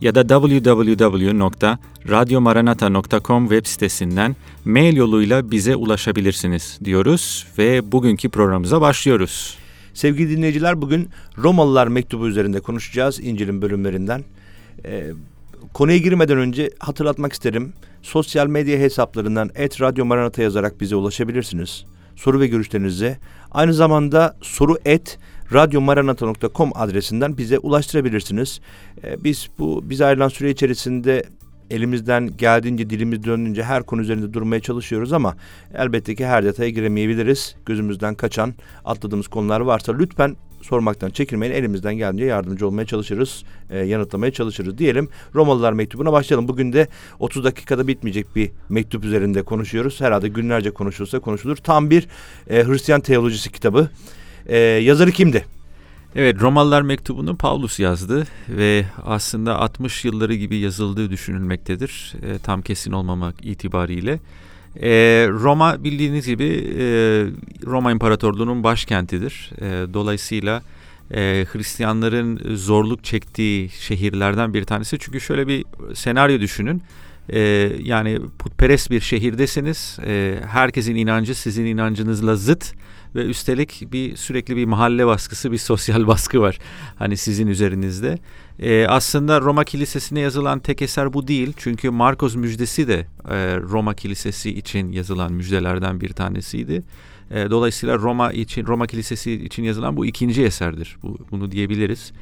ya da www.radyomaranata.com web sitesinden mail yoluyla bize ulaşabilirsiniz diyoruz ve bugünkü programımıza başlıyoruz. Sevgili dinleyiciler bugün Romalılar mektubu üzerinde konuşacağız İncil'in bölümlerinden. Ee, konuya girmeden önce hatırlatmak isterim. Sosyal medya hesaplarından et Radyo Maranata yazarak bize ulaşabilirsiniz. Soru ve görüşlerinizi aynı zamanda soru et radyomaranata.com adresinden bize ulaştırabilirsiniz. Ee, biz bu bize ayrılan süre içerisinde elimizden geldiğince dilimiz döndüğünce her konu üzerinde durmaya çalışıyoruz ama elbette ki her detaya giremeyebiliriz. Gözümüzden kaçan, atladığımız konular varsa lütfen sormaktan çekinmeyin. Elimizden geldiğince yardımcı olmaya çalışırız, e, yanıtlamaya çalışırız diyelim. Romalılar mektubuna başlayalım. Bugün de 30 dakikada bitmeyecek bir mektup üzerinde konuşuyoruz. Herhalde günlerce konuşulsa konuşulur. Tam bir e, Hristiyan teolojisi kitabı. E, yazarı kimdi? Evet Romalılar mektubunu Paulus yazdı ve aslında 60 yılları gibi yazıldığı düşünülmektedir. E, tam kesin olmamak itibariyle. E, Roma bildiğiniz gibi e, Roma İmparatorluğu'nun başkentidir. E, dolayısıyla e, Hristiyanların zorluk çektiği şehirlerden bir tanesi. Çünkü şöyle bir senaryo düşünün. E, yani putperest bir şehirdesiniz. E, herkesin inancı sizin inancınızla zıt ve üstelik bir sürekli bir mahalle baskısı, bir sosyal baskı var. Hani sizin üzerinizde. Ee, aslında Roma Kilisesi'ne yazılan tek eser bu değil. Çünkü Markos müjdesi de e, Roma Kilisesi için yazılan müjdelerden bir tanesiydi. E, dolayısıyla Roma için Roma Kilisesi için yazılan bu ikinci eserdir. Bu, bunu diyebiliriz.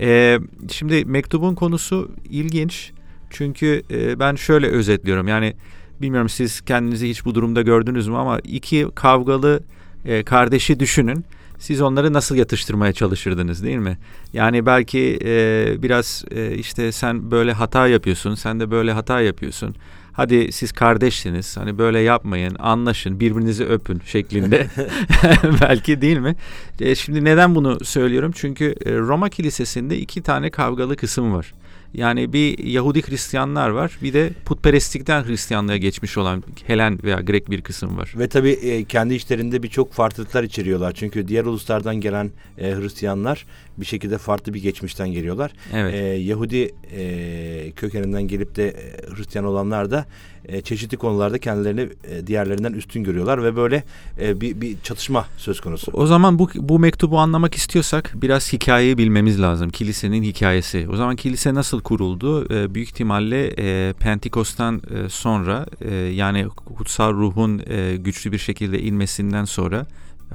E, şimdi mektubun konusu ilginç. Çünkü e, ben şöyle özetliyorum. Yani bilmiyorum siz kendinizi hiç bu durumda gördünüz mü ama iki kavgalı e, kardeşi düşünün. Siz onları nasıl yatıştırmaya çalışırdınız değil mi? Yani belki e, biraz e, işte sen böyle hata yapıyorsun, sen de böyle hata yapıyorsun. Hadi siz kardeşsiniz, hani böyle yapmayın, anlaşın, birbirinizi öpün şeklinde. belki değil mi? E, şimdi neden bunu söylüyorum? Çünkü e, Roma Kilisesi'nde iki tane kavgalı kısım var. Yani bir Yahudi Hristiyanlar var. Bir de putperestlikten Hristiyanlığa geçmiş olan Helen veya Grek bir kısım var. Ve tabii e, kendi işlerinde birçok farklılıklar içeriyorlar. Çünkü diğer uluslardan gelen e, Hristiyanlar bir şekilde farklı bir geçmişten geliyorlar. Evet. E, Yahudi e, kökeninden gelip de e, Hristiyan olanlar da e, çeşitli konularda kendilerini e, diğerlerinden üstün görüyorlar ve böyle e, bir, bir çatışma söz konusu. O zaman bu, bu mektubu anlamak istiyorsak biraz hikayeyi bilmemiz lazım. Kilisenin hikayesi. O zaman kilise nasıl kuruldu? E, büyük ihtimalle e, Pentikos'tan e, sonra e, yani kutsal ruhun e, güçlü bir şekilde inmesinden sonra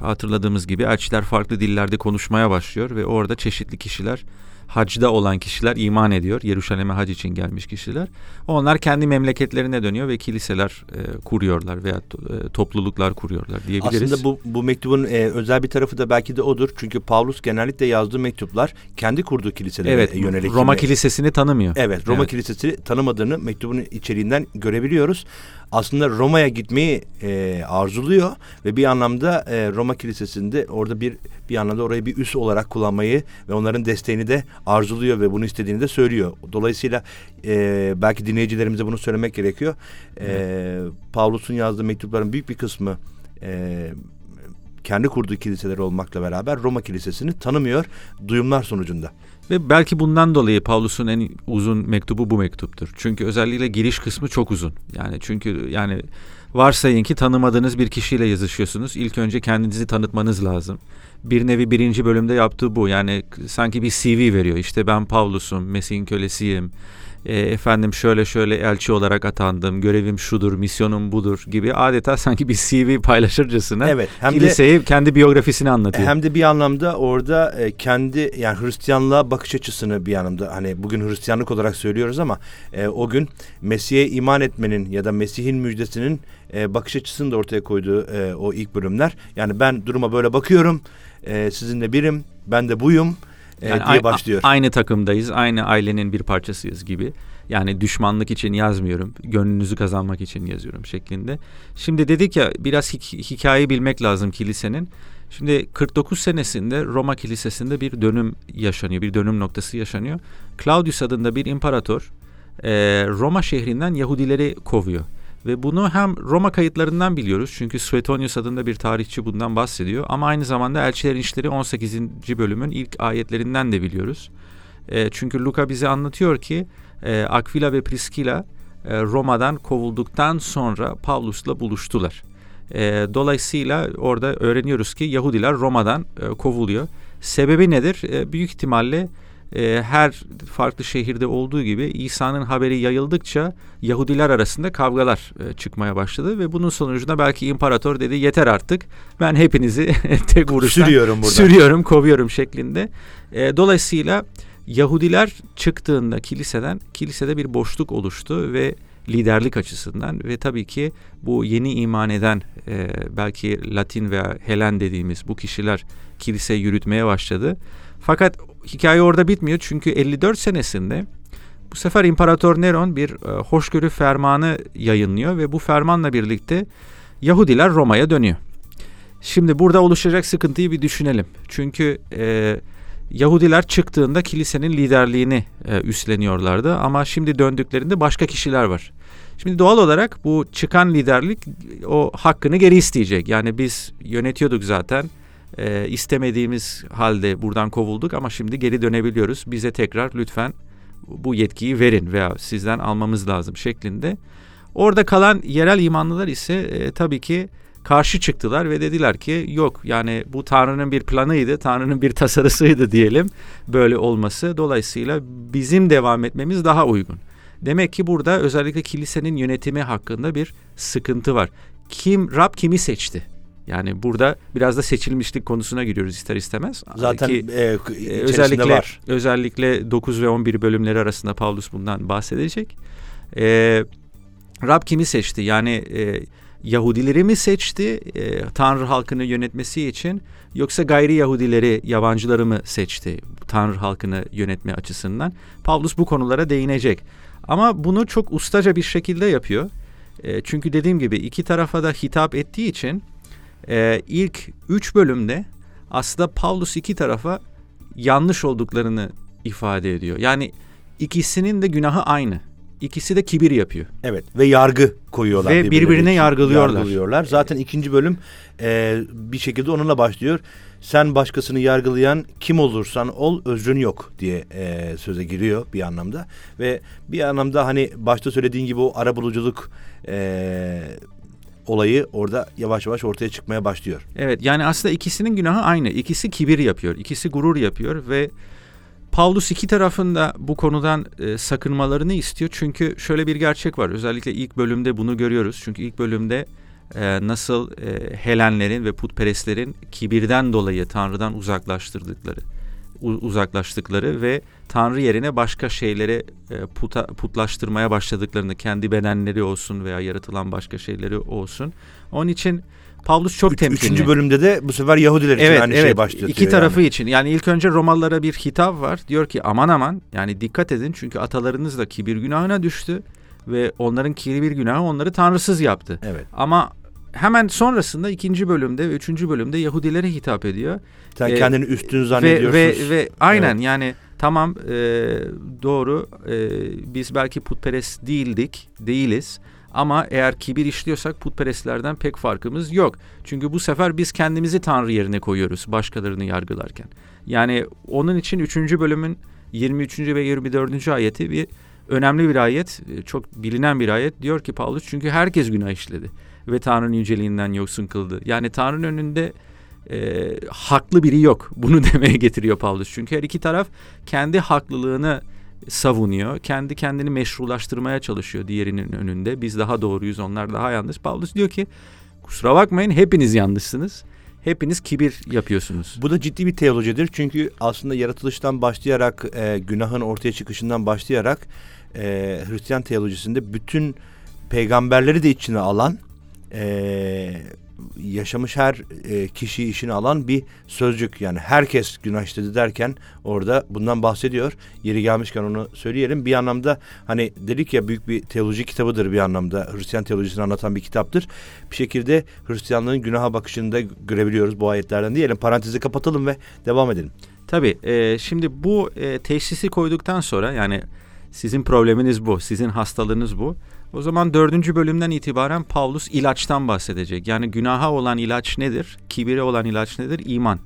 hatırladığımız gibi elçiler farklı dillerde konuşmaya başlıyor ve orada çeşitli kişiler hacda olan kişiler iman ediyor. Yeruşalim'e hac için gelmiş kişiler. Onlar kendi memleketlerine dönüyor ve kiliseler e, kuruyorlar veya e, topluluklar kuruyorlar diyebiliriz. Aslında bu, bu mektubun e, özel bir tarafı da belki de odur. Çünkü Pavlus genellikle yazdığı mektuplar kendi kurduğu kiliselere evet, yönelik. Roma kilisesini tanımıyor. Evet, Roma Evet. Kilisesi tanımadığını mektubun içeriğinden görebiliyoruz. Aslında Roma'ya gitmeyi e, arzuluyor ve bir anlamda e, Roma Kilisesi'nde orada bir bir anlamda orayı bir üs olarak kullanmayı ve onların desteğini de arzuluyor ve bunu istediğini de söylüyor. Dolayısıyla e, belki dinleyicilerimize bunu söylemek gerekiyor. E, Pavlus'un yazdığı mektupların büyük bir kısmı e, kendi kurduğu kiliseleri olmakla beraber Roma Kilisesi'ni tanımıyor duyumlar sonucunda. Ve belki bundan dolayı Pavlus'un en uzun mektubu bu mektuptur. Çünkü özellikle giriş kısmı çok uzun. Yani çünkü yani varsayın ki tanımadığınız bir kişiyle yazışıyorsunuz. İlk önce kendinizi tanıtmanız lazım. Bir nevi birinci bölümde yaptığı bu. Yani sanki bir CV veriyor. İşte ben Pavlus'um, Mesih'in kölesiyim. e, efendim şöyle şöyle elçi olarak atandım, görevim şudur, misyonum budur gibi adeta sanki bir CV paylaşırcasına evet, hem kiliseyi de, kendi biyografisini anlatıyor. Hem de bir anlamda orada e, kendi yani Hristiyanlığa bakış açısını bir anlamda hani bugün Hristiyanlık olarak söylüyoruz ama e, o gün Mesih'e iman etmenin ya da Mesih'in müjdesinin e, bakış açısını da ortaya koyduğu e, o ilk bölümler. Yani ben duruma böyle bakıyorum, e, sizinle birim, ben de buyum e, yani diye başlıyor. Aynı takımdayız, aynı ailenin bir parçasıyız gibi. Yani düşmanlık için yazmıyorum, gönlünüzü kazanmak için yazıyorum şeklinde. Şimdi dedik ya biraz hik- hikayeyi bilmek lazım kilisenin. Şimdi 49 senesinde Roma Kilisesi'nde bir dönüm yaşanıyor, bir dönüm noktası yaşanıyor. Claudius adında bir imparator e, Roma şehrinden Yahudileri kovuyor. Ve bunu hem Roma kayıtlarından biliyoruz çünkü Suetonius adında bir tarihçi bundan bahsediyor ama aynı zamanda Elçilerin İşleri 18. bölümün ilk ayetlerinden de biliyoruz. E, çünkü Luka bize anlatıyor ki e, Aquila ve Priscilla e, Roma'dan kovulduktan sonra Pavlus'la buluştular. E, dolayısıyla orada öğreniyoruz ki Yahudiler Roma'dan e, kovuluyor. Sebebi nedir? E, büyük ihtimalle e, her farklı şehirde olduğu gibi İsa'nın haberi yayıldıkça Yahudiler arasında kavgalar e, çıkmaya başladı ve bunun sonucunda belki imparator dedi yeter artık ben hepinizi tek vuruştan sürüyorum, buradan. sürüyorum kovuyorum şeklinde. E, dolayısıyla Yahudiler çıktığında kiliseden kilisede bir boşluk oluştu ve liderlik açısından ve tabii ki bu yeni iman eden e, belki Latin veya Helen dediğimiz bu kişiler kilise yürütmeye başladı. Fakat hikaye orada bitmiyor çünkü 54 senesinde bu sefer İmparator Neron bir e, hoşgörü fermanı yayınlıyor ve bu fermanla birlikte Yahudiler Roma'ya dönüyor. Şimdi burada oluşacak sıkıntıyı bir düşünelim. Çünkü e, Yahudiler çıktığında kilisenin liderliğini e, üstleniyorlardı ama şimdi döndüklerinde başka kişiler var. Şimdi doğal olarak bu çıkan liderlik o hakkını geri isteyecek. Yani biz yönetiyorduk zaten e, istemediğimiz halde buradan kovulduk ama şimdi geri dönebiliyoruz. Bize tekrar lütfen bu yetkiyi verin veya sizden almamız lazım şeklinde. Orada kalan yerel imanlılar ise e, tabii ki karşı çıktılar ve dediler ki yok yani bu Tanrı'nın bir planıydı, Tanrı'nın bir tasarısıydı diyelim böyle olması. Dolayısıyla bizim devam etmemiz daha uygun. Demek ki burada özellikle kilisenin yönetimi hakkında bir sıkıntı var. Kim Rab kimi seçti? Yani burada biraz da seçilmişlik konusuna giriyoruz ister istemez. Zaten Ki, e, e özellikle var. özellikle 9 ve 11 bölümleri arasında Paulus bundan bahsedecek. E, Rab kimi seçti? Yani e, Yahudileri mi seçti e, Tanrı halkını yönetmesi için yoksa gayri Yahudileri, yabancıları mı seçti Tanrı halkını yönetme açısından? Paulus bu konulara değinecek. Ama bunu çok ustaca bir şekilde yapıyor. E, çünkü dediğim gibi iki tarafa da hitap ettiği için e, ilk üç bölümde aslında Paulus iki tarafa yanlış olduklarını ifade ediyor. Yani ikisinin de günahı aynı. İkisi de kibir yapıyor. Evet ve yargı koyuyorlar. Ve birbirine yargılıyorlar. yargılıyorlar. Zaten ee, ikinci bölüm e, bir şekilde onunla başlıyor. Sen başkasını yargılayan kim olursan ol özrün yok diye e, söze giriyor bir anlamda. Ve bir anlamda hani başta söylediğin gibi o arabuluculuk e, olayı orada yavaş yavaş ortaya çıkmaya başlıyor. Evet yani aslında ikisinin günahı aynı. İkisi kibir yapıyor, ikisi gurur yapıyor ve Paulus iki tarafında bu konudan e, sakınmalarını istiyor. Çünkü şöyle bir gerçek var. Özellikle ilk bölümde bunu görüyoruz. Çünkü ilk bölümde e, nasıl e, Helenlerin ve putperestlerin kibirden dolayı Tanrı'dan uzaklaştırdıkları, uzaklaştıkları ve Tanrı yerine başka şeyleri e, puta, putlaştırmaya başladıklarını, kendi bedenleri olsun veya yaratılan başka şeyleri olsun. Onun için Pavlus çok Üç, temkinli. Üçüncü bölümde de bu sefer Yahudiler için evet, aynı evet, şey başlıyor. İki tarafı yani. için. Yani ilk önce Romalılara bir hitap var. Diyor ki aman aman yani dikkat edin çünkü atalarınız da kibir günahına düştü ve onların kibir günahı onları tanrısız yaptı. Evet. Ama hemen sonrasında ikinci bölümde ve üçüncü bölümde Yahudilere hitap ediyor. Sen ee, kendini üstün zannediyorsun. Ve, ve, ve aynen evet. yani tamam e, doğru e, biz belki putperest değildik, değiliz. Ama eğer kibir işliyorsak putperestlerden pek farkımız yok. Çünkü bu sefer biz kendimizi Tanrı yerine koyuyoruz başkalarını yargılarken. Yani onun için 3. bölümün 23. ve 24. ayeti bir önemli bir ayet, çok bilinen bir ayet. Diyor ki Paulus çünkü herkes günah işledi ve Tanrı'nın yüceliğinden yoksun kıldı. Yani Tanrı'nın önünde e, haklı biri yok. Bunu demeye getiriyor Paulus. Çünkü her iki taraf kendi haklılığını savunuyor. Kendi kendini meşrulaştırmaya çalışıyor diğerinin önünde. Biz daha doğruyuz, onlar daha yanlış. Paulus diyor ki kusura bakmayın hepiniz yanlışsınız. Hepiniz kibir yapıyorsunuz. Bu da ciddi bir teolojidir. Çünkü aslında yaratılıştan başlayarak, e, günahın ortaya çıkışından başlayarak e, Hristiyan teolojisinde bütün peygamberleri de içine alan e, yaşamış her e, kişi işini alan bir sözcük. Yani herkes günah işledi derken orada bundan bahsediyor. Yeri gelmişken onu söyleyelim. Bir anlamda hani dedik ya büyük bir teoloji kitabıdır bir anlamda. Hristiyan teolojisini anlatan bir kitaptır. Bir şekilde Hristiyanlığın günaha bakışını da görebiliyoruz bu ayetlerden diyelim. Parantezi kapatalım ve devam edelim. Tabii. E, şimdi bu e, teşhisi koyduktan sonra yani sizin probleminiz bu, sizin hastalığınız bu. O zaman dördüncü bölümden itibaren Paulus ilaçtan bahsedecek. Yani günaha olan ilaç nedir? Kibire olan ilaç nedir? İman.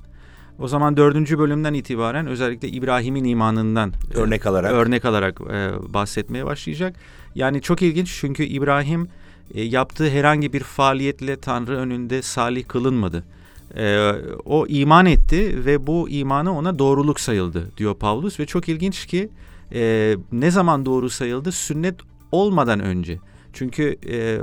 O zaman dördüncü bölümden itibaren özellikle İbrahim'in imanından e, örnek alarak örnek alarak e, bahsetmeye başlayacak. Yani çok ilginç çünkü İbrahim e, yaptığı herhangi bir faaliyetle Tanrı önünde salih kılınmadı. E, o iman etti ve bu imanı ona doğruluk sayıldı diyor Paulus ve çok ilginç ki e, ne zaman doğru sayıldı? Sünnet olmadan önce. Çünkü e,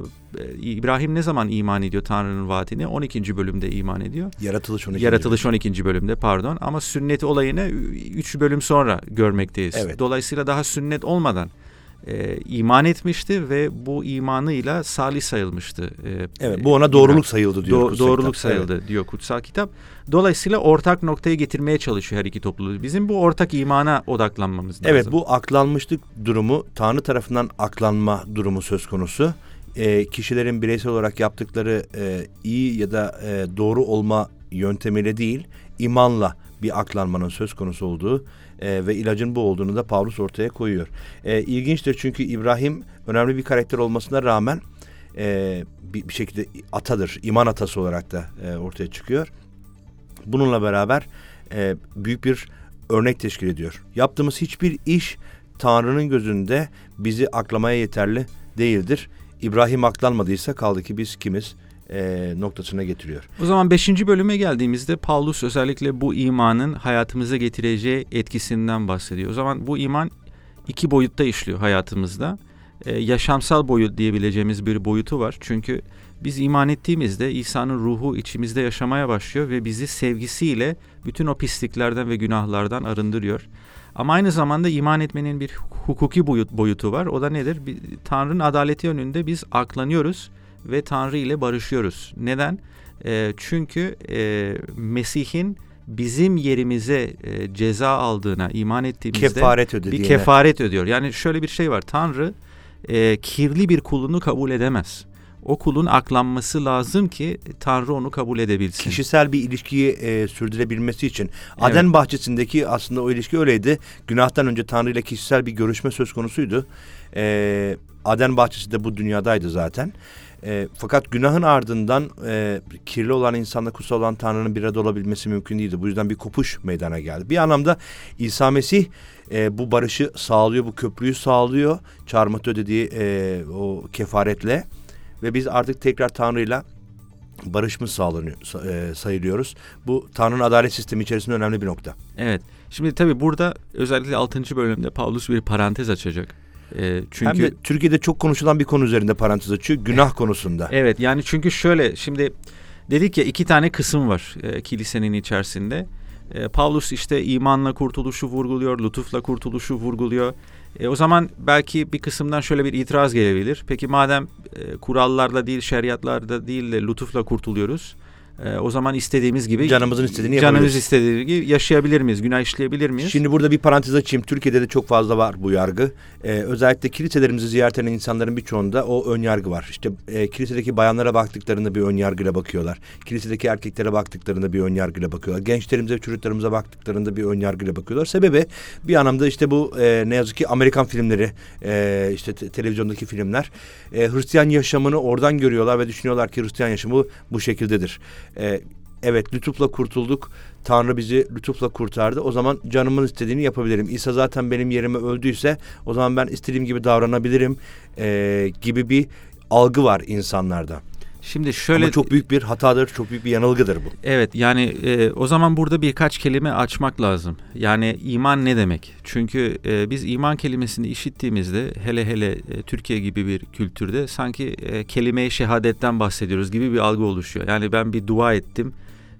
İbrahim ne zaman iman ediyor Tanrı'nın vaatine? 12. bölümde iman ediyor. Yaratılış 12. Yaratılış 12. bölümde pardon ama sünnet olayını 3 bölüm sonra görmekteyiz. Evet. Dolayısıyla daha sünnet olmadan e, iman etmişti ve bu imanıyla salih sayılmıştı. E, evet bu ona doğruluk sayıldı diyor. Do- doğruluk kitap. sayıldı evet. diyor kutsal kitap. Dolayısıyla ortak noktaya getirmeye çalışıyor her iki topluluğu. Bizim bu ortak imana odaklanmamız lazım. Evet bu aklanmışlık durumu Tanrı tarafından aklanma durumu söz konusu. E, kişilerin bireysel olarak yaptıkları e, iyi ya da e, doğru olma yöntemiyle değil imanla bir aklanmanın söz konusu olduğu e, ve ilacın bu olduğunu da Paulus ortaya koyuyor. E, ilginçtir çünkü İbrahim önemli bir karakter olmasına rağmen e, bir, bir şekilde atadır, iman atası olarak da e, ortaya çıkıyor. Bununla beraber e, büyük bir örnek teşkil ediyor. Yaptığımız hiçbir iş Tanrı'nın gözünde bizi aklamaya yeterli değildir. İbrahim aklanmadıysa kaldı ki biz kimiz? E, noktasına getiriyor. O zaman beşinci bölüme geldiğimizde Paulus özellikle bu imanın hayatımıza getireceği etkisinden bahsediyor. O zaman bu iman iki boyutta işliyor hayatımızda. E, yaşamsal boyut diyebileceğimiz bir boyutu var. Çünkü biz iman ettiğimizde İsa'nın ruhu içimizde yaşamaya başlıyor ve bizi sevgisiyle bütün o pisliklerden ve günahlardan arındırıyor. Ama aynı zamanda iman etmenin bir hukuki boyut boyutu var. O da nedir? Tanrı'nın adaleti önünde biz aklanıyoruz ve Tanrı ile barışıyoruz. Neden? E, çünkü e, Mesih'in bizim yerimize e, ceza aldığına iman ettiğimizde kefaret ödediğine. bir kefaret ödüyor. Yani şöyle bir şey var. Tanrı e, kirli bir kulunu kabul edemez. O kulun aklanması lazım ki Tanrı onu kabul edebilsin. Kişisel bir ilişkiyi e, sürdürebilmesi için. Evet. Aden bahçesindeki aslında o ilişki öyleydi. Günahtan önce Tanrı ile kişisel bir görüşme söz konusuydu. E, Aden bahçesi de bu dünyadaydı zaten. E, fakat günahın ardından e, kirli olan insanla kutsal olan Tanrı'nın bir arada olabilmesi mümkün değildi. Bu yüzden bir kopuş meydana geldi. Bir anlamda İsa Mesih e, bu barışı sağlıyor, bu köprüyü sağlıyor. Çarmıhta ödediği e, o kefaretle. Ve biz artık tekrar Tanrı'yla barışmış sağlanıyor, e, sayılıyoruz. Bu Tanrı'nın adalet sistemi içerisinde önemli bir nokta. Evet. Şimdi tabii burada özellikle 6. bölümde Paulus bir parantez açacak. E, çünkü Hem de Türkiye'de çok konuşulan bir konu üzerinde parantez açıyor. Günah konusunda. Evet yani çünkü şöyle şimdi dedik ya iki tane kısım var e, kilisenin içerisinde. E, Paulus işte imanla kurtuluşu vurguluyor, lütufla kurtuluşu vurguluyor. E, o zaman belki bir kısımdan şöyle bir itiraz gelebilir. Peki madem e, kurallarla değil, şeriatlarda değil de lütufla kurtuluyoruz. E, o zaman istediğimiz gibi canımızın istediğini canımız istediği gibi yaşayabilir miyiz? Günah işleyebilir miyiz? Şimdi burada bir parantez açayım. Türkiye'de de çok fazla var bu yargı. Ee, özellikle kiliselerimizi ziyaret eden insanların birçoğunda o ön yargı var. İşte e, kilisedeki bayanlara baktıklarında bir ön yargıyla bakıyorlar. Kilisedeki erkeklere baktıklarında bir ön yargıyla bakıyorlar. Gençlerimize, çocuklarımıza baktıklarında bir ön yargıyla bakıyorlar. Sebebi bir anlamda işte bu e, ne yazık ki Amerikan filmleri, e, işte te- televizyondaki filmler. E, Hristiyan yaşamını oradan görüyorlar ve düşünüyorlar ki Hristiyan yaşamı bu şekildedir e, evet lütufla kurtulduk. Tanrı bizi lütufla kurtardı. O zaman canımın istediğini yapabilirim. İsa zaten benim yerime öldüyse o zaman ben istediğim gibi davranabilirim e, gibi bir algı var insanlarda. Şimdi şöyle Ama çok büyük bir hatadır, çok büyük bir yanılgıdır bu. Evet yani e, o zaman burada birkaç kelime açmak lazım. Yani iman ne demek? Çünkü e, biz iman kelimesini işittiğimizde hele hele e, Türkiye gibi bir kültürde sanki e, kelime-i şehadetten bahsediyoruz gibi bir algı oluşuyor. Yani ben bir dua ettim,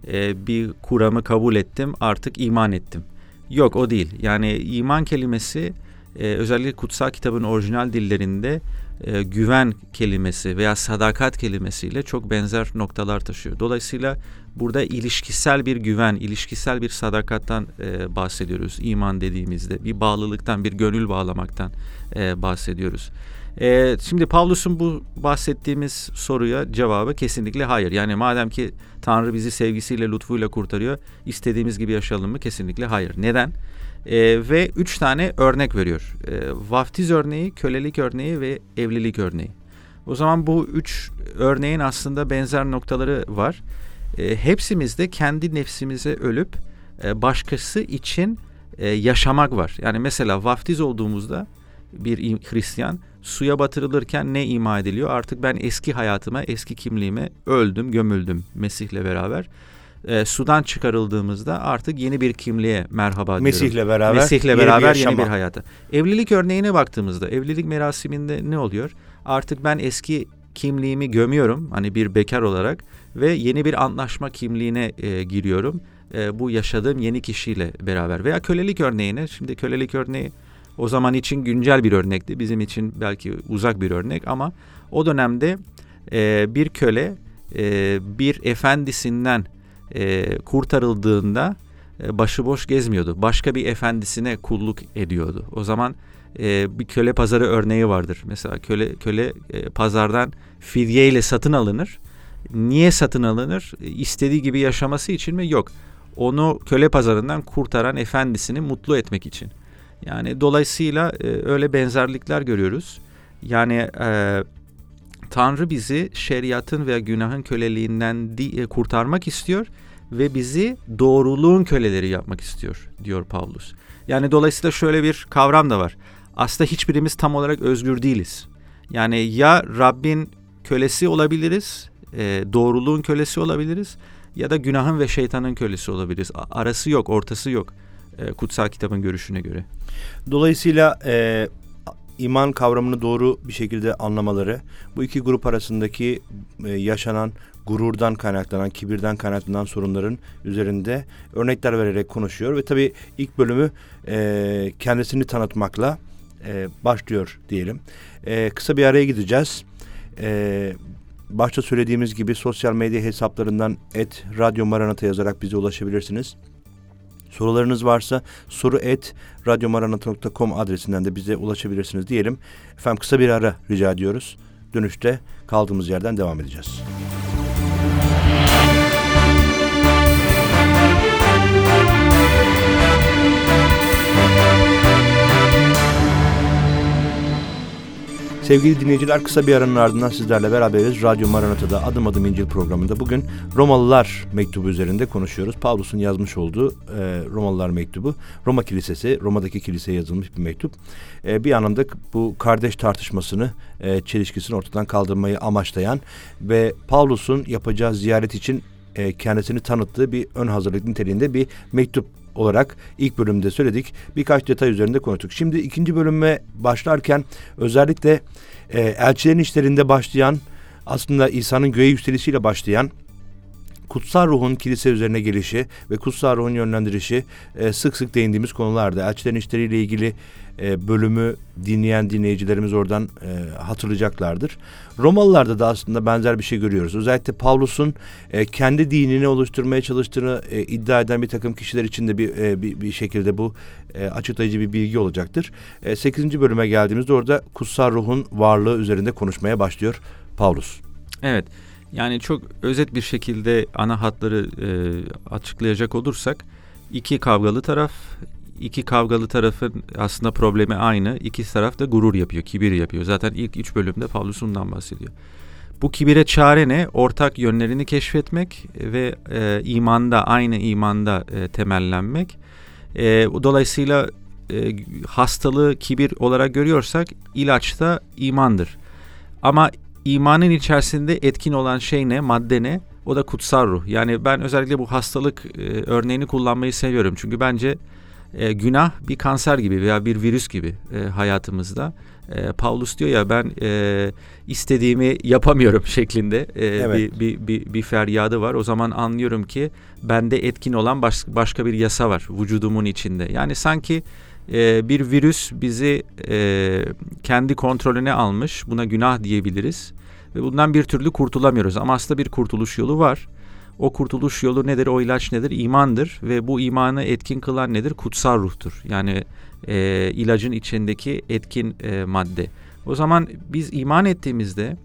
e, bir kuramı kabul ettim, artık iman ettim. Yok o değil. Yani iman kelimesi e, özellikle kutsal kitabın orijinal dillerinde e, güven kelimesi veya sadakat kelimesiyle çok benzer noktalar taşıyor. Dolayısıyla burada ilişkisel bir güven, ilişkisel bir sadakattan e, bahsediyoruz iman dediğimizde. Bir bağlılıktan, bir gönül bağlamaktan e, bahsediyoruz. E, şimdi Pavlus'un bu bahsettiğimiz soruya cevabı kesinlikle hayır. Yani madem ki Tanrı bizi sevgisiyle, lütfuyla kurtarıyor, istediğimiz gibi yaşayalım mı? Kesinlikle hayır. Neden? E, ve üç tane örnek veriyor. E, vaftiz örneği, kölelik örneği ve evlilik örneği. O zaman bu üç örneğin aslında benzer noktaları var. E, hepsimiz de kendi nefsimize ölüp e, başkası için e, yaşamak var. Yani mesela vaftiz olduğumuzda bir Hristiyan suya batırılırken ne ima ediliyor? Artık ben eski hayatıma, eski kimliğime öldüm, gömüldüm Mesih'le beraber e, sudan çıkarıldığımızda artık yeni bir kimliğe merhaba diyorum. Mesih'le beraber, Mesih'le beraber yeni bir, yeni bir hayata. Evlilik örneğine baktığımızda evlilik merasiminde ne oluyor? Artık ben eski kimliğimi gömüyorum hani bir bekar olarak ve yeni bir antlaşma kimliğine e, giriyorum. E, bu yaşadığım yeni kişiyle beraber veya kölelik örneğine şimdi kölelik örneği o zaman için güncel bir örnekti. Bizim için belki uzak bir örnek ama o dönemde e, bir köle e, bir efendisinden e, kurtarıldığında e, başıboş gezmiyordu. Başka bir efendisine kulluk ediyordu. O zaman e, bir köle pazarı örneği vardır. Mesela köle köle e, pazardan fidye ile satın alınır. Niye satın alınır? İstediği gibi yaşaması için mi? Yok. Onu köle pazarından kurtaran efendisini mutlu etmek için. Yani dolayısıyla e, öyle benzerlikler görüyoruz. Yani e, Tanrı bizi şeriatın veya günahın köleliğinden e, kurtarmak istiyor ve bizi doğruluğun köleleri yapmak istiyor diyor Pavlus. Yani dolayısıyla şöyle bir kavram da var. Aslında hiçbirimiz tam olarak özgür değiliz. Yani ya Rabbin kölesi olabiliriz, e, doğruluğun kölesi olabiliriz ya da günahın ve şeytanın kölesi olabiliriz. Arası yok, ortası yok e, kutsal kitabın görüşüne göre. Dolayısıyla iman kavramını doğru bir şekilde anlamaları, bu iki grup arasındaki e, yaşanan gururdan kaynaklanan, kibirden kaynaklanan sorunların üzerinde örnekler vererek konuşuyor ve tabii ilk bölümü e, kendisini tanıtmakla e, başlıyor diyelim. E, kısa bir araya gideceğiz. E, başta söylediğimiz gibi sosyal medya hesaplarından et Radyo Maranata yazarak bize ulaşabilirsiniz. Sorularınız varsa soru et radyomaranata.com adresinden de bize ulaşabilirsiniz diyelim. Efendim kısa bir ara rica ediyoruz. Dönüşte kaldığımız yerden devam edeceğiz. Sevgili dinleyiciler kısa bir aranın ardından sizlerle beraberiz. Radyo Maranata'da Adım Adım İncil programında bugün Romalılar mektubu üzerinde konuşuyoruz. Pavlus'un yazmış olduğu e, Romalılar mektubu. Roma Kilisesi, Roma'daki kiliseye yazılmış bir mektup. E, bir anlamda bu kardeş tartışmasını, e, çelişkisini ortadan kaldırmayı amaçlayan ve Pavlus'un yapacağı ziyaret için e, kendisini tanıttığı bir ön hazırlık niteliğinde bir mektup olarak ilk bölümde söyledik. Birkaç detay üzerinde konuştuk. Şimdi ikinci bölüme başlarken özellikle e, elçilerin işlerinde başlayan aslında İsa'nın göğe yükselişiyle başlayan kutsal ruhun kilise üzerine gelişi ve kutsal ruhun yönlendirişi e, sık sık değindiğimiz konularda. Elçilerin işleriyle ilgili e, bölümü dinleyen dinleyicilerimiz oradan e, hatırlayacaklardır. Romalılarda da aslında benzer bir şey görüyoruz. Özellikle Pavlus'un e, kendi dinini oluşturmaya çalıştığını e, iddia eden bir takım kişiler için de bir, e, bir, bir şekilde bu e, açıklayıcı bir bilgi olacaktır. E, 8. bölüme geldiğimizde orada kutsal ruhun varlığı üzerinde konuşmaya başlıyor Pavlus. Evet. Yani çok özet bir şekilde ana hatları e, açıklayacak olursak iki kavgalı taraf, iki kavgalı tarafın aslında problemi aynı. İki taraf da gurur yapıyor, kibir yapıyor. Zaten ilk üç bölümde Pavlus bundan bahsediyor. Bu kibire çare ne? Ortak yönlerini keşfetmek ve e, imanda, aynı imanda e, temellenmek. E, dolayısıyla e, hastalığı kibir olarak görüyorsak ilaç da imandır. Ama imanın içerisinde etkin olan şey ne, madde ne? O da kutsal ruh. Yani ben özellikle bu hastalık e, örneğini kullanmayı seviyorum. Çünkü bence e, günah bir kanser gibi veya bir virüs gibi e, hayatımızda. E, Paulus diyor ya ben e, istediğimi yapamıyorum şeklinde e, evet. bir, bir, bir, bir feryadı var. O zaman anlıyorum ki bende etkin olan baş, başka bir yasa var vücudumun içinde. Yani sanki e, bir virüs bizi e, kendi kontrolüne almış. Buna günah diyebiliriz. Ve bundan bir türlü kurtulamıyoruz. Ama aslında bir kurtuluş yolu var. O kurtuluş yolu nedir? O ilaç nedir? İmandır ve bu imanı etkin kılan nedir? Kutsal ruhtur. Yani e, ilacın içindeki etkin e, madde. O zaman biz iman ettiğimizde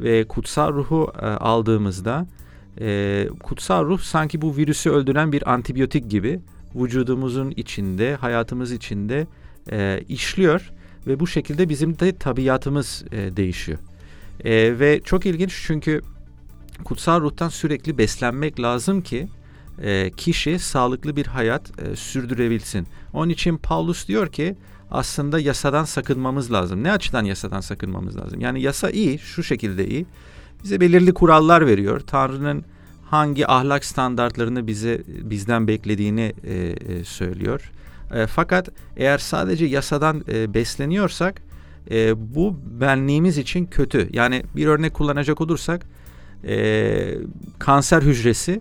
ve kutsal ruhu e, aldığımızda e, kutsal ruh sanki bu virüsü öldüren bir antibiyotik gibi vücudumuzun içinde, hayatımız içinde e, işliyor ve bu şekilde bizim de tabiatımız e, değişiyor. E, ve çok ilginç çünkü kutsal ruhtan sürekli beslenmek lazım ki e, kişi sağlıklı bir hayat e, sürdürebilsin. Onun için Paulus diyor ki aslında yasadan sakınmamız lazım. Ne açıdan yasadan sakınmamız lazım? Yani yasa iyi, şu şekilde iyi. Bize belirli kurallar veriyor. Tanrı'nın hangi ahlak standartlarını bize bizden beklediğini e, e, söylüyor. E, fakat eğer sadece yasadan e, besleniyorsak e, bu benliğimiz için kötü. Yani bir örnek kullanacak olursak e, kanser hücresi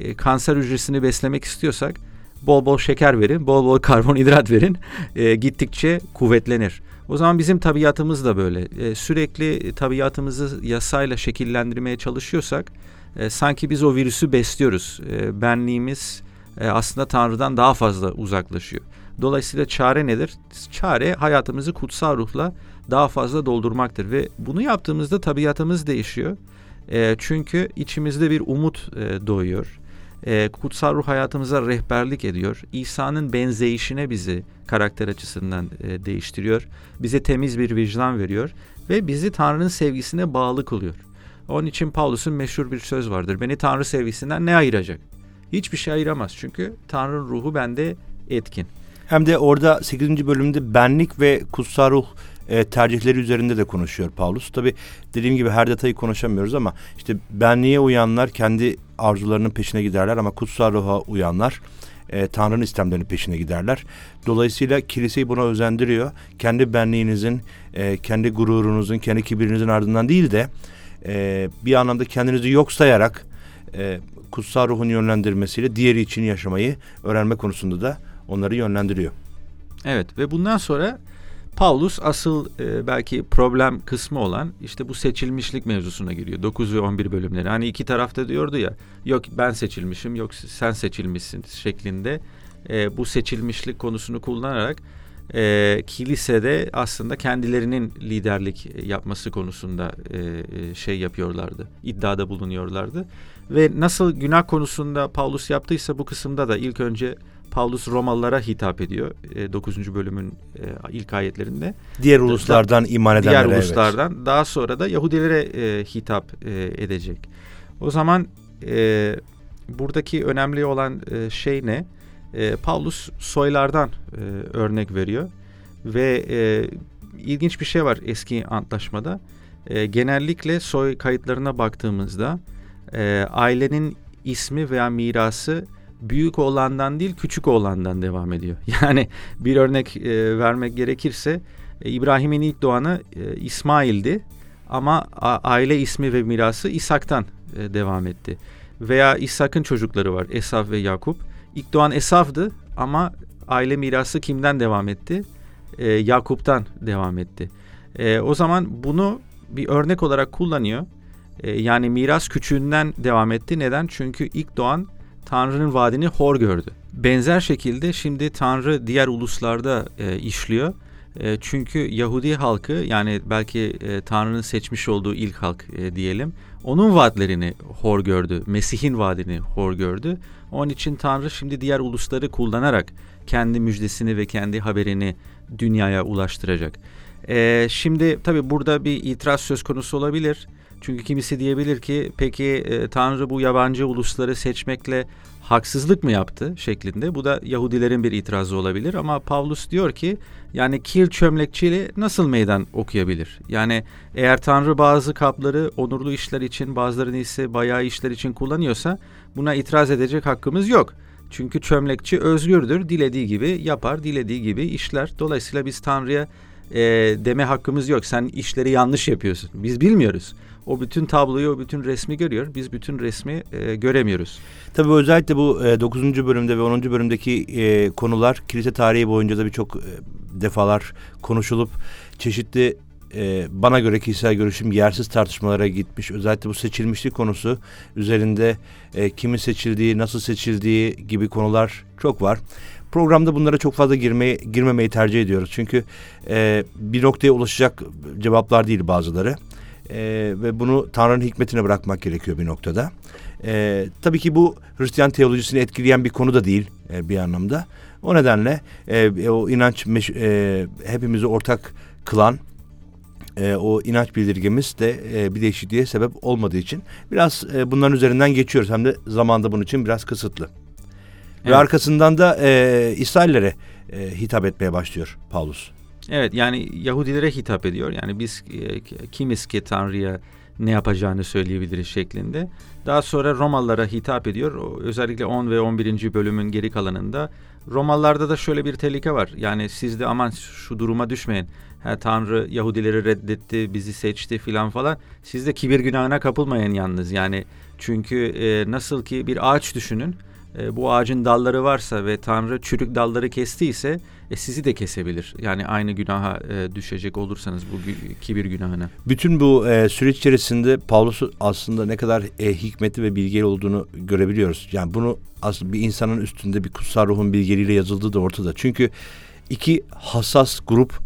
e, kanser hücresini beslemek istiyorsak bol bol şeker verin, bol bol karbonhidrat verin. E, gittikçe kuvvetlenir. O zaman bizim tabiatımız da böyle. E, sürekli tabiatımızı yasayla şekillendirmeye çalışıyorsak e, sanki biz o virüsü besliyoruz. E, benliğimiz e, aslında Tanrı'dan daha fazla uzaklaşıyor. Dolayısıyla çare nedir? Çare hayatımızı kutsal ruhla daha fazla doldurmaktır ve bunu yaptığımızda tabiatımız değişiyor. E, çünkü içimizde bir umut e, doğuyor. E, kutsal ruh hayatımıza rehberlik ediyor. İsa'nın benzeyişine bizi karakter açısından e, değiştiriyor. Bize temiz bir vicdan veriyor ve bizi Tanrı'nın sevgisine bağlı kılıyor. Onun için Paulus'un meşhur bir söz vardır. Beni Tanrı sevgisinden ne ayıracak? Hiçbir şey ayıramaz çünkü Tanrı'nın ruhu bende etkin. Hem de orada 8. bölümde benlik ve kutsal ruh e, tercihleri üzerinde de konuşuyor Paulus. Tabi dediğim gibi her detayı konuşamıyoruz ama işte benliğe uyanlar kendi arzularının peşine giderler ama kutsal ruha uyanlar e, Tanrı'nın istemlerinin peşine giderler. Dolayısıyla kiliseyi buna özendiriyor. Kendi benliğinizin, e, kendi gururunuzun, kendi kibirinizin ardından değil de e, bir anlamda kendinizi yok sayarak e, kutsal ruhun yönlendirmesiyle diğeri için yaşamayı öğrenme konusunda da onları yönlendiriyor. Evet ve bundan sonra Paulus asıl e, belki problem kısmı olan işte bu seçilmişlik mevzusuna giriyor. 9 ve 11 bölümleri. Hani iki tarafta diyordu ya yok ben seçilmişim yok sen seçilmişsin şeklinde e, bu seçilmişlik konusunu kullanarak e, kilisede aslında kendilerinin liderlik yapması konusunda e, e, şey yapıyorlardı. iddiada bulunuyorlardı. Ve nasıl günah konusunda Paulus yaptıysa bu kısımda da ilk önce Paulus Romalılara hitap ediyor. E, 9. bölümün e, ilk ayetlerinde. Diğer uluslardan da, iman edenlere. Diğer uluslardan. Evet. Daha sonra da Yahudilere e, hitap e, edecek. O zaman e, buradaki önemli olan e, şey ne? E, Paulus soylardan e, örnek veriyor. Ve e, ilginç bir şey var eski antlaşmada. E, genellikle soy kayıtlarına baktığımızda e, ailenin ismi veya mirası büyük oğlandan değil küçük oğlandan devam ediyor. Yani bir örnek e, vermek gerekirse e, İbrahim'in ilk doğanı e, İsmail'di ama a, aile ismi ve mirası İshak'tan e, devam etti. Veya İshak'ın çocukları var Esaf ve Yakup. İlk doğan Esav'dı ama aile mirası kimden devam etti? E, Yakup'tan devam etti. E, o zaman bunu bir örnek olarak kullanıyor. E, yani miras küçüğünden devam etti. Neden? Çünkü ilk doğan Tanrı'nın vaadini hor gördü. Benzer şekilde şimdi Tanrı diğer uluslarda e, işliyor. E, çünkü Yahudi halkı yani belki e, Tanrı'nın seçmiş olduğu ilk halk e, diyelim. Onun vaatlerini hor gördü. Mesih'in vaadini hor gördü. Onun için Tanrı şimdi diğer ulusları kullanarak kendi müjdesini ve kendi haberini dünyaya ulaştıracak. E, şimdi tabii burada bir itiraz söz konusu olabilir. Çünkü kimisi diyebilir ki peki e, Tanrı bu yabancı ulusları seçmekle haksızlık mı yaptı şeklinde. Bu da Yahudilerin bir itirazı olabilir ama Pavlus diyor ki yani kir çömlekçiyle nasıl meydan okuyabilir? Yani eğer Tanrı bazı kapları onurlu işler için bazılarını ise bayağı işler için kullanıyorsa buna itiraz edecek hakkımız yok. Çünkü çömlekçi özgürdür. Dilediği gibi yapar, dilediği gibi işler. Dolayısıyla biz Tanrı'ya e, deme hakkımız yok. Sen işleri yanlış yapıyorsun. Biz bilmiyoruz. O bütün tabloyu, o bütün resmi görüyor. Biz bütün resmi e, göremiyoruz. Tabii özellikle bu e, 9. bölümde ve 10. bölümdeki e, konular kilise tarihi boyunca da birçok e, defalar konuşulup çeşitli e, bana göre kişisel görüşüm yersiz tartışmalara gitmiş. Özellikle bu seçilmişlik konusu üzerinde e, kimin seçildiği, nasıl seçildiği gibi konular çok var. Programda bunlara çok fazla girmeyi, girmemeyi tercih ediyoruz. Çünkü e, bir noktaya ulaşacak cevaplar değil bazıları. E, ve bunu Tanrı'nın hikmetine bırakmak gerekiyor bir noktada. E, tabii ki bu Hristiyan teolojisini etkileyen bir konu da değil e, bir anlamda. O nedenle e, o inanç meş, e, hepimizi ortak kılan e, o inanç bildirgemiz de e, bir değişikliğe sebep olmadığı için biraz e, bunların üzerinden geçiyoruz. Hem de zamanda bunun için biraz kısıtlı. Evet. Ve arkasından da e, İsraillere e, hitap etmeye başlıyor Paulus. Evet yani Yahudilere hitap ediyor. Yani biz e, kimiz ki Tanrı'ya ne yapacağını söyleyebiliriz şeklinde. Daha sonra Romalılara hitap ediyor. Özellikle 10 ve 11. bölümün geri kalanında Romalılarda da şöyle bir tehlike var. Yani siz de aman şu duruma düşmeyin. Ha, Tanrı Yahudileri reddetti, bizi seçti filan falan. Siz de kibir günahına kapılmayın yalnız. Yani çünkü e, nasıl ki bir ağaç düşünün. E, bu ağacın dalları varsa ve Tanrı çürük dalları kestiyse e, sizi de kesebilir. Yani aynı günaha e, düşecek olursanız bu kibir günahına. Bütün bu e, süreç içerisinde Pavlus aslında ne kadar e, hikmetli ve bilgeli olduğunu görebiliyoruz. Yani bunu aslında bir insanın üstünde bir kutsal ruhun bilgeliğiyle yazıldığı da ortada. Çünkü iki hassas grup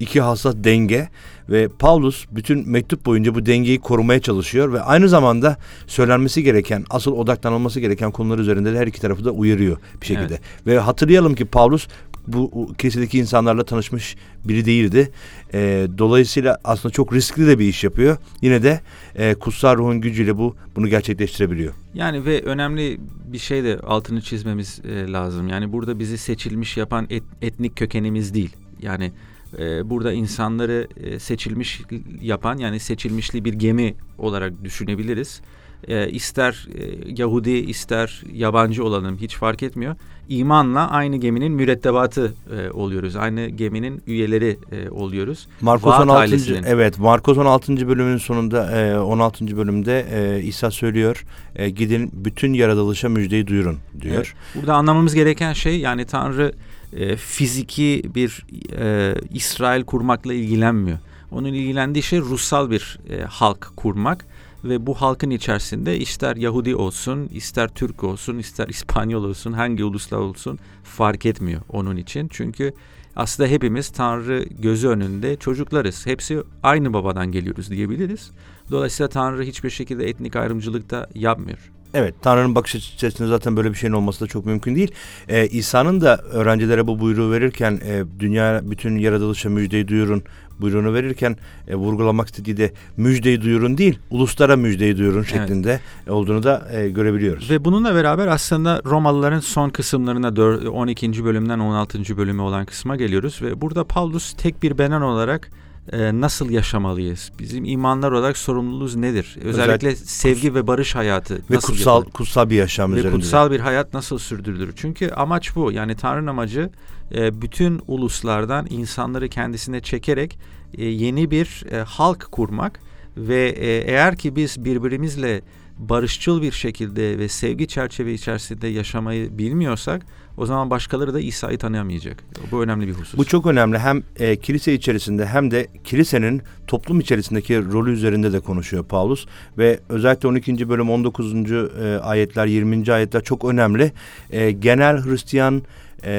iki hassas denge ve Paulus bütün mektup boyunca bu dengeyi korumaya çalışıyor ve aynı zamanda söylenmesi gereken, asıl odaklanılması gereken konular üzerinde de her iki tarafı da uyarıyor bir şekilde. Evet. Ve hatırlayalım ki Paulus bu kilisedeki insanlarla tanışmış biri değildi. E, dolayısıyla aslında çok riskli de bir iş yapıyor. Yine de e, kutsal ruhun gücüyle bu bunu gerçekleştirebiliyor. Yani ve önemli bir şey de altını çizmemiz e, lazım. Yani burada bizi seçilmiş yapan et, etnik kökenimiz değil. Yani e, burada insanları e, seçilmiş yapan yani seçilmişli bir gemi olarak düşünebiliriz. E, ister e, Yahudi ister yabancı olalım hiç fark etmiyor. İmanla aynı geminin mürettebatı e, oluyoruz. Aynı geminin üyeleri e, oluyoruz. Markos 16. evet Markos 16. bölümün sonunda e, 16. bölümde e, İsa söylüyor. E, gidin bütün yaratılışa müjdeyi duyurun diyor. Evet. Burada anlamamız gereken şey yani Tanrı e, fiziki bir e, İsrail kurmakla ilgilenmiyor. Onun ilgilendiği şey ruhsal bir e, halk kurmak ve bu halkın içerisinde ister Yahudi olsun, ister Türk olsun, ister İspanyol olsun, hangi ulusla olsun fark etmiyor onun için. Çünkü aslında hepimiz Tanrı gözü önünde çocuklarız. Hepsi aynı babadan geliyoruz diyebiliriz. Dolayısıyla Tanrı hiçbir şekilde etnik ayrımcılık da yapmıyor. Evet Tanrı'nın bakış açısında zaten böyle bir şeyin olması da çok mümkün değil. Ee, İsa'nın da öğrencilere bu buyruğu verirken e, dünya bütün yaratılışa müjdeyi duyurun buyruğunu verirken e, vurgulamak istediği de müjdeyi duyurun değil uluslara müjdeyi duyurun şeklinde evet. olduğunu da e, görebiliyoruz. Ve bununla beraber aslında Romalıların son kısımlarına 4, 12. bölümden 16. bölümü olan kısma geliyoruz ve burada Paulus tek bir benen olarak e, nasıl yaşamalıyız? Bizim imanlar olarak sorumluluğumuz nedir? Özellikle, Özellikle sevgi ve barış hayatı ve nasıl kutsal yapılır? kutsal bir yaşam ve üzerinde. kutsal bir hayat nasıl sürdürülür? Çünkü amaç bu. Yani Tanrı'nın amacı e, bütün uluslardan insanları kendisine çekerek e, yeni bir e, halk kurmak ve e, eğer ki biz birbirimizle barışçıl bir şekilde ve sevgi çerçeve içerisinde yaşamayı bilmiyorsak o zaman başkaları da İsa'yı tanıyamayacak. Bu önemli bir husus. Bu çok önemli. Hem e, kilise içerisinde hem de kilisenin toplum içerisindeki rolü üzerinde de konuşuyor Paulus. Ve özellikle 12. bölüm 19. E, ayetler 20. ayetler çok önemli. E, genel Hristiyan e,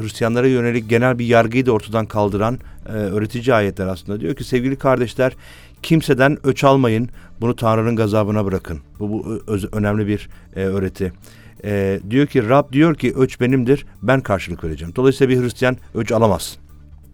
Hristiyanlara yönelik genel bir yargıyı da ortadan kaldıran e, öğretici ayetler aslında. Diyor ki sevgili kardeşler kimseden öç almayın bunu Tanrı'nın gazabına bırakın. Bu, bu öz, önemli bir e, öğreti e, diyor ki Rab diyor ki öç benimdir ben karşılık vereceğim. Dolayısıyla bir Hristiyan öç alamaz.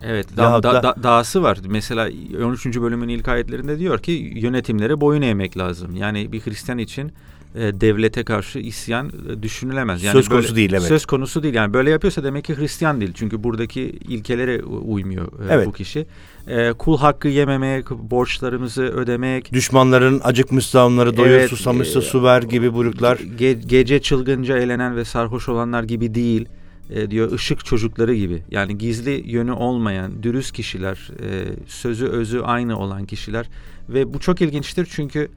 Evet da, da, da, dahası var. Mesela 13. bölümün ilk ayetlerinde diyor ki yönetimlere boyun eğmek lazım. Yani bir Hristiyan için e, devlete karşı isyan e, düşünülemez. Yani söz konusu böyle, değil evet. Söz konusu değil yani böyle yapıyorsa demek ki Hristiyan değil. Çünkü buradaki ilkelere uymuyor e, evet. bu kişi. E, kul hakkı yememek, borçlarımızı ödemek. Düşmanların acıkmışsa onları doyur, evet, susamışsa e, su ver gibi buyruklar. Ge, gece çılgınca eğlenen ve sarhoş olanlar gibi değil e, diyor ışık çocukları gibi yani gizli yönü olmayan dürüst kişiler e, sözü özü aynı olan kişiler ve bu çok ilginçtir çünkü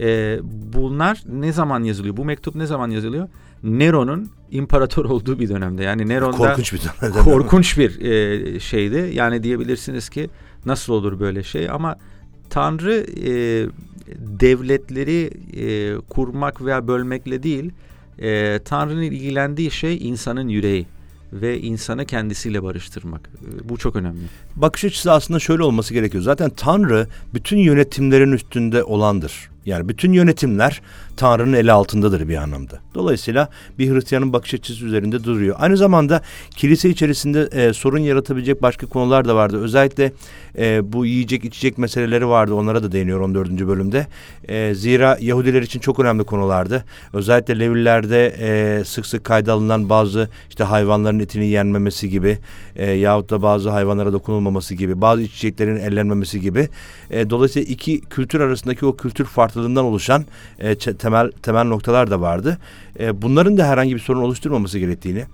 e, bunlar ne zaman yazılıyor? Bu mektup ne zaman yazılıyor? Nero'nun imparator olduğu bir dönemde. Yani Nero'da korkunç bir dönemde korkunç bir e, şeydi. Yani diyebilirsiniz ki nasıl olur böyle şey? Ama Tanrı e, devletleri e, kurmak veya bölmekle değil e, Tanrı'nın ilgilendiği şey insanın yüreği ve insanı kendisiyle barıştırmak. Ee, bu çok önemli. Bakış açısı aslında şöyle olması gerekiyor. Zaten Tanrı bütün yönetimlerin üstünde olandır. Yani bütün yönetimler Tanrı'nın eli altındadır bir anlamda. Dolayısıyla bir Hristiyanın bakış açısı üzerinde duruyor. Aynı zamanda kilise içerisinde e, sorun yaratabilecek başka konular da vardı. Özellikle e, bu yiyecek içecek meseleleri vardı. Onlara da değiniyor 14. bölümde. E, zira Yahudiler için çok önemli konulardı. Özellikle Levillerde e, sık sık kayda alınan bazı işte hayvanların etini yenmemesi gibi e, yahut da bazı hayvanlara dokunulmaması gibi, bazı içeceklerin ellenmemesi gibi. E, dolayısıyla iki kültür arasındaki o kültür farklılığından oluşan e, temel temel noktalar da vardı. E, bunların da herhangi bir sorun oluşturmaması gerektiğini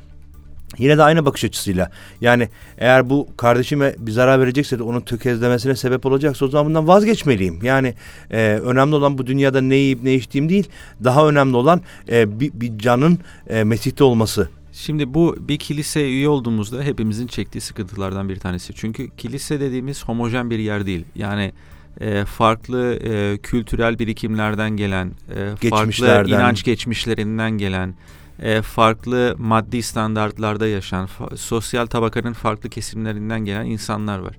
Yine de aynı bakış açısıyla yani eğer bu kardeşime bir zarar verecekse de onun tökezlemesine sebep olacaksa o zaman bundan vazgeçmeliyim. Yani e, önemli olan bu dünyada ne yiyip ne içtiğim değil daha önemli olan e, bir, bir canın e, Mesih'te olması. Şimdi bu bir kilise üye olduğumuzda hepimizin çektiği sıkıntılardan bir tanesi. Çünkü kilise dediğimiz homojen bir yer değil. Yani e, farklı e, kültürel birikimlerden gelen, e, farklı inanç geçmişlerinden gelen, e, farklı maddi standartlarda yaşayan, fa- sosyal tabakanın farklı kesimlerinden gelen insanlar var.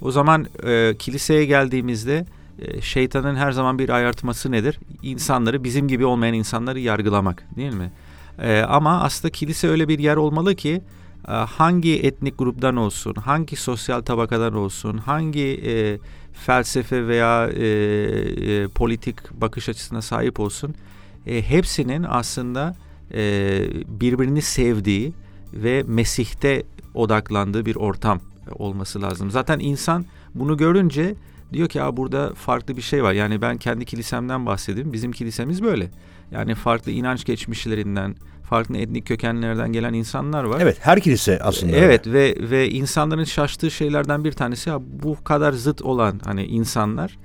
O zaman e, kiliseye geldiğimizde e, şeytanın her zaman bir ayartması nedir? İnsanları, bizim gibi olmayan insanları yargılamak değil mi? E, ama aslında kilise öyle bir yer olmalı ki e, hangi etnik gruptan olsun, hangi sosyal tabakadan olsun, hangi e, felsefe veya e, e, politik bakış açısına sahip olsun, e, hepsinin aslında e, birbirini sevdiği ve Mesih'te odaklandığı bir ortam olması lazım. Zaten insan bunu görünce diyor ki ya burada farklı bir şey var. Yani ben kendi kilisemden bahsedeyim. Bizim kilisemiz böyle. Yani farklı inanç geçmişlerinden, farklı etnik kökenlerden gelen insanlar var. Evet, her kilise aslında. Evet ve ve insanların şaştığı şeylerden bir tanesi ya bu kadar zıt olan hani insanlar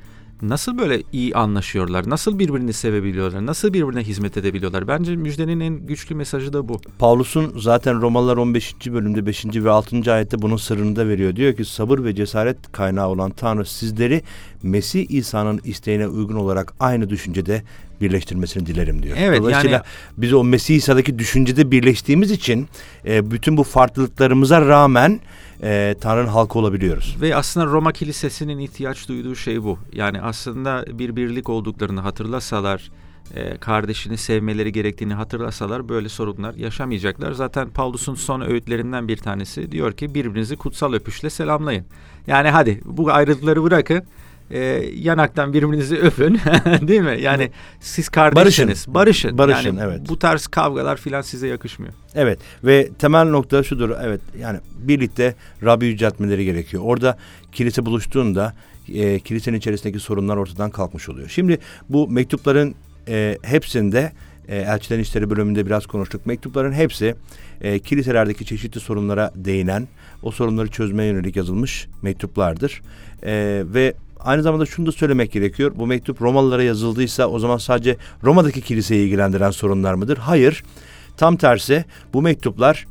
nasıl böyle iyi anlaşıyorlar? Nasıl birbirini sevebiliyorlar? Nasıl birbirine hizmet edebiliyorlar? Bence müjdenin en güçlü mesajı da bu. Paulus'un zaten Romalılar 15. bölümde 5. ve 6. ayette bunun sırrını da veriyor. Diyor ki sabır ve cesaret kaynağı olan Tanrı sizleri Mesih İsa'nın isteğine uygun olarak aynı düşüncede birleştirmesini dilerim diyor. Evet, Dolayısıyla yani... biz o Mesih İsa'daki düşüncede birleştiğimiz için e, bütün bu farklılıklarımıza rağmen e, Tanrı'nın halkı olabiliyoruz. Ve aslında Roma Kilisesi'nin ihtiyaç duyduğu şey bu. Yani aslında bir birlik olduklarını hatırlasalar, e, kardeşini sevmeleri gerektiğini hatırlasalar böyle sorunlar yaşamayacaklar. Zaten Paulus'un son öğütlerinden bir tanesi diyor ki birbirinizi kutsal öpüşle selamlayın. Yani hadi bu ayrılıkları bırakın e, yanaktan birbirinizi öpün değil mi? Yani siz kardeşsiniz. Barışın. Barışın. Barışın yani evet. Bu tarz kavgalar filan size yakışmıyor. Evet ve temel nokta şudur. Evet yani birlikte Rabbi yüceltmeleri gerekiyor. Orada kilise buluştuğunda e, kilisenin içerisindeki sorunlar ortadan kalkmış oluyor. Şimdi bu mektupların e, hepsinde e, Elçilerin İşleri bölümünde biraz konuştuk. Mektupların hepsi e, kiliselerdeki çeşitli sorunlara değinen, o sorunları çözmeye yönelik yazılmış mektuplardır. E, ve Aynı zamanda şunu da söylemek gerekiyor. Bu mektup Romalılara yazıldıysa o zaman sadece Roma'daki kiliseyi ilgilendiren sorunlar mıdır? Hayır. Tam tersi bu mektuplar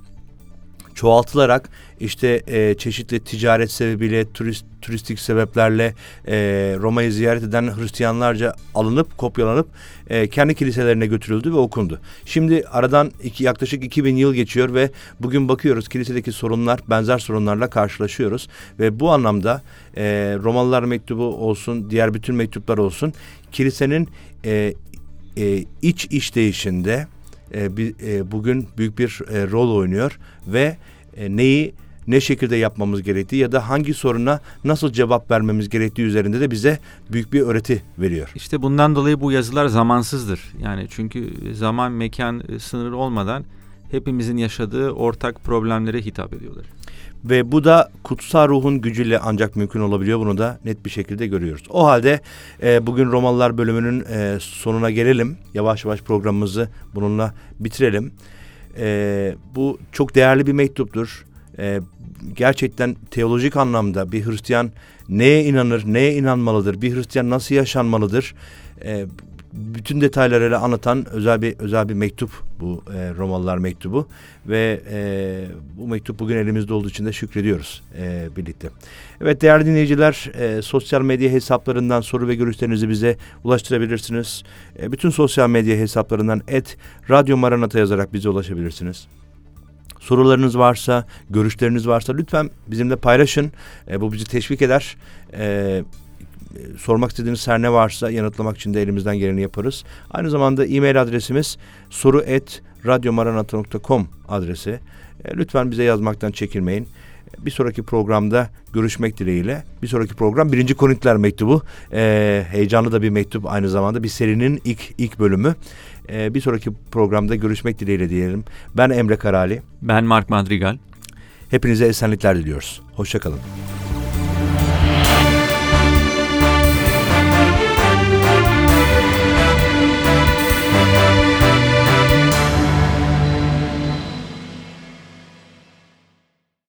çoğaltılarak işte e, çeşitli ticaret sebebiyle, turist, turistik sebeplerle e, Roma'yı ziyaret eden Hristiyanlarca alınıp, kopyalanıp e, kendi kiliselerine götürüldü ve okundu. Şimdi aradan iki, yaklaşık 2000 yıl geçiyor ve bugün bakıyoruz kilisedeki sorunlar, benzer sorunlarla karşılaşıyoruz. Ve bu anlamda e, Romalılar mektubu olsun, diğer bütün mektuplar olsun, kilisenin e, e, iç işleyişinde e, bir, e, bugün büyük bir e, rol oynuyor ve e, neyi ne şekilde yapmamız gerektiği ya da hangi soruna nasıl cevap vermemiz gerektiği üzerinde de bize büyük bir öğreti veriyor. İşte bundan dolayı bu yazılar zamansızdır. Yani çünkü zaman mekan e, sınırı olmadan hepimizin yaşadığı ortak problemlere hitap ediyorlar. Ve bu da kutsal ruhun gücüyle ancak mümkün olabiliyor. Bunu da net bir şekilde görüyoruz. O halde e, bugün Romalılar bölümünün e, sonuna gelelim. Yavaş yavaş programımızı bununla bitirelim. E, bu çok değerli bir mektuptur. E, gerçekten teolojik anlamda bir Hristiyan neye inanır, neye inanmalıdır, bir Hristiyan nasıl yaşanmalıdır, e, bütün detaylarıyla anlatan özel bir özel bir mektup bu e, Romalılar mektubu ve e, bu mektup bugün elimizde olduğu için de şükrediyoruz e, birlikte. Evet değerli dinleyiciler e, sosyal medya hesaplarından soru ve görüşlerinizi bize ulaştırabilirsiniz. E, bütün sosyal medya hesaplarından et Radyo Maranata yazarak bize ulaşabilirsiniz. Sorularınız varsa, görüşleriniz varsa lütfen bizimle paylaşın. E, bu bizi teşvik eder. E, sormak istediğiniz her ne varsa yanıtlamak için de elimizden geleni yaparız. Aynı zamanda e-mail adresimiz soru et radyomaranata.com adresi. E, lütfen bize yazmaktan çekinmeyin. Bir sonraki programda görüşmek dileğiyle. Bir sonraki program birinci Korintiler mektubu. E, heyecanlı da bir mektup aynı zamanda bir serinin ilk ilk bölümü. E, bir sonraki programda görüşmek dileğiyle diyelim. Ben Emre Karali. Ben Mark Madrigal. Hepinize esenlikler diliyoruz. Hoşçakalın.